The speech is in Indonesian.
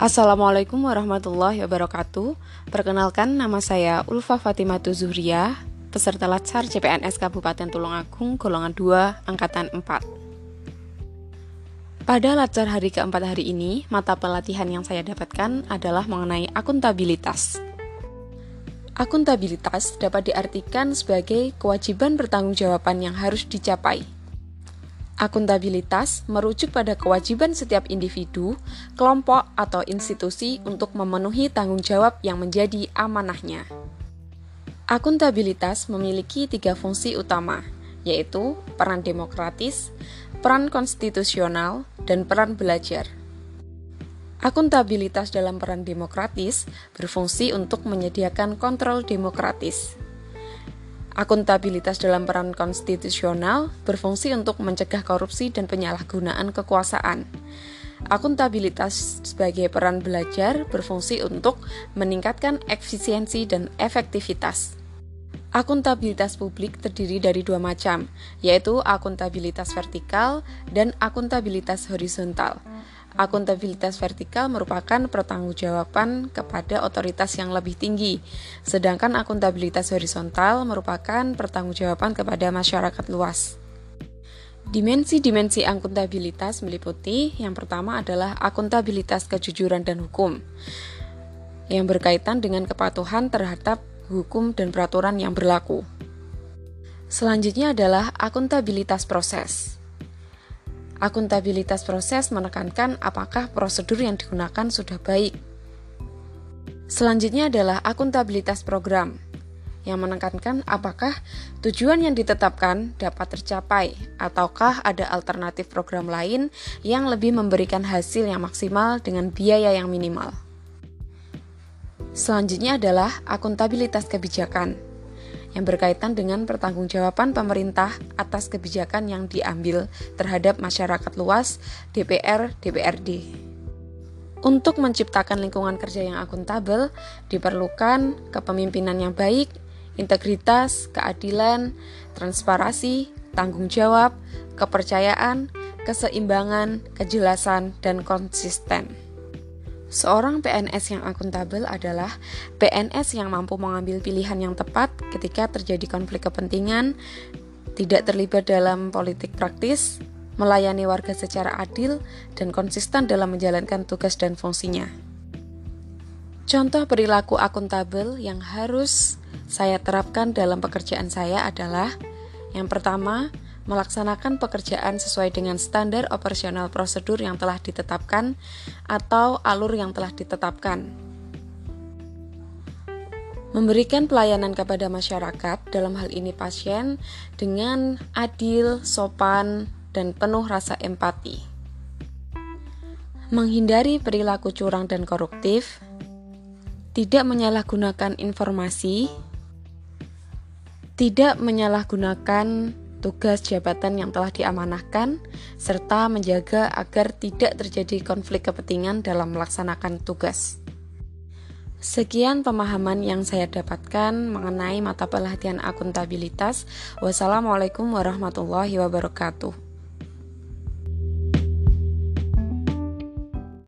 Assalamualaikum warahmatullahi wabarakatuh. Perkenalkan nama saya Ulfa Fatimatu Zuhriyah, peserta Latsar CPNS Kabupaten Tulungagung golongan 2 angkatan 4. Pada Latsar hari keempat hari ini, mata pelatihan yang saya dapatkan adalah mengenai akuntabilitas. Akuntabilitas dapat diartikan sebagai kewajiban pertanggungjawaban yang harus dicapai Akuntabilitas merujuk pada kewajiban setiap individu, kelompok, atau institusi untuk memenuhi tanggung jawab yang menjadi amanahnya. Akuntabilitas memiliki tiga fungsi utama, yaitu peran demokratis, peran konstitusional, dan peran belajar. Akuntabilitas dalam peran demokratis berfungsi untuk menyediakan kontrol demokratis. Akuntabilitas dalam peran konstitusional berfungsi untuk mencegah korupsi dan penyalahgunaan kekuasaan. Akuntabilitas sebagai peran belajar berfungsi untuk meningkatkan efisiensi dan efektivitas. Akuntabilitas publik terdiri dari dua macam, yaitu akuntabilitas vertikal dan akuntabilitas horizontal. Akuntabilitas vertikal merupakan pertanggungjawaban kepada otoritas yang lebih tinggi, sedangkan akuntabilitas horizontal merupakan pertanggungjawaban kepada masyarakat luas. Dimensi-dimensi akuntabilitas meliputi yang pertama adalah akuntabilitas kejujuran dan hukum yang berkaitan dengan kepatuhan terhadap hukum dan peraturan yang berlaku. Selanjutnya adalah akuntabilitas proses Akuntabilitas proses menekankan apakah prosedur yang digunakan sudah baik. Selanjutnya adalah akuntabilitas program yang menekankan apakah tujuan yang ditetapkan dapat tercapai ataukah ada alternatif program lain yang lebih memberikan hasil yang maksimal dengan biaya yang minimal. Selanjutnya adalah akuntabilitas kebijakan yang berkaitan dengan pertanggungjawaban pemerintah atas kebijakan yang diambil terhadap masyarakat luas, DPR, DPRD. Untuk menciptakan lingkungan kerja yang akuntabel, diperlukan kepemimpinan yang baik, integritas, keadilan, transparansi, tanggung jawab, kepercayaan, keseimbangan, kejelasan, dan konsisten. Seorang PNS yang akuntabel adalah PNS yang mampu mengambil pilihan yang tepat ketika terjadi konflik kepentingan, tidak terlibat dalam politik praktis, melayani warga secara adil, dan konsisten dalam menjalankan tugas dan fungsinya. Contoh perilaku akuntabel yang harus saya terapkan dalam pekerjaan saya adalah yang pertama, melaksanakan pekerjaan sesuai dengan standar operasional prosedur yang telah ditetapkan atau alur yang telah ditetapkan. Memberikan pelayanan kepada masyarakat, dalam hal ini pasien, dengan adil, sopan, dan penuh rasa empati. Menghindari perilaku curang dan koruptif, tidak menyalahgunakan informasi, tidak menyalahgunakan tugas jabatan yang telah diamanahkan, serta menjaga agar tidak terjadi konflik kepentingan dalam melaksanakan tugas. Sekian pemahaman yang saya dapatkan mengenai mata pelatihan akuntabilitas. Wassalamualaikum warahmatullahi wabarakatuh.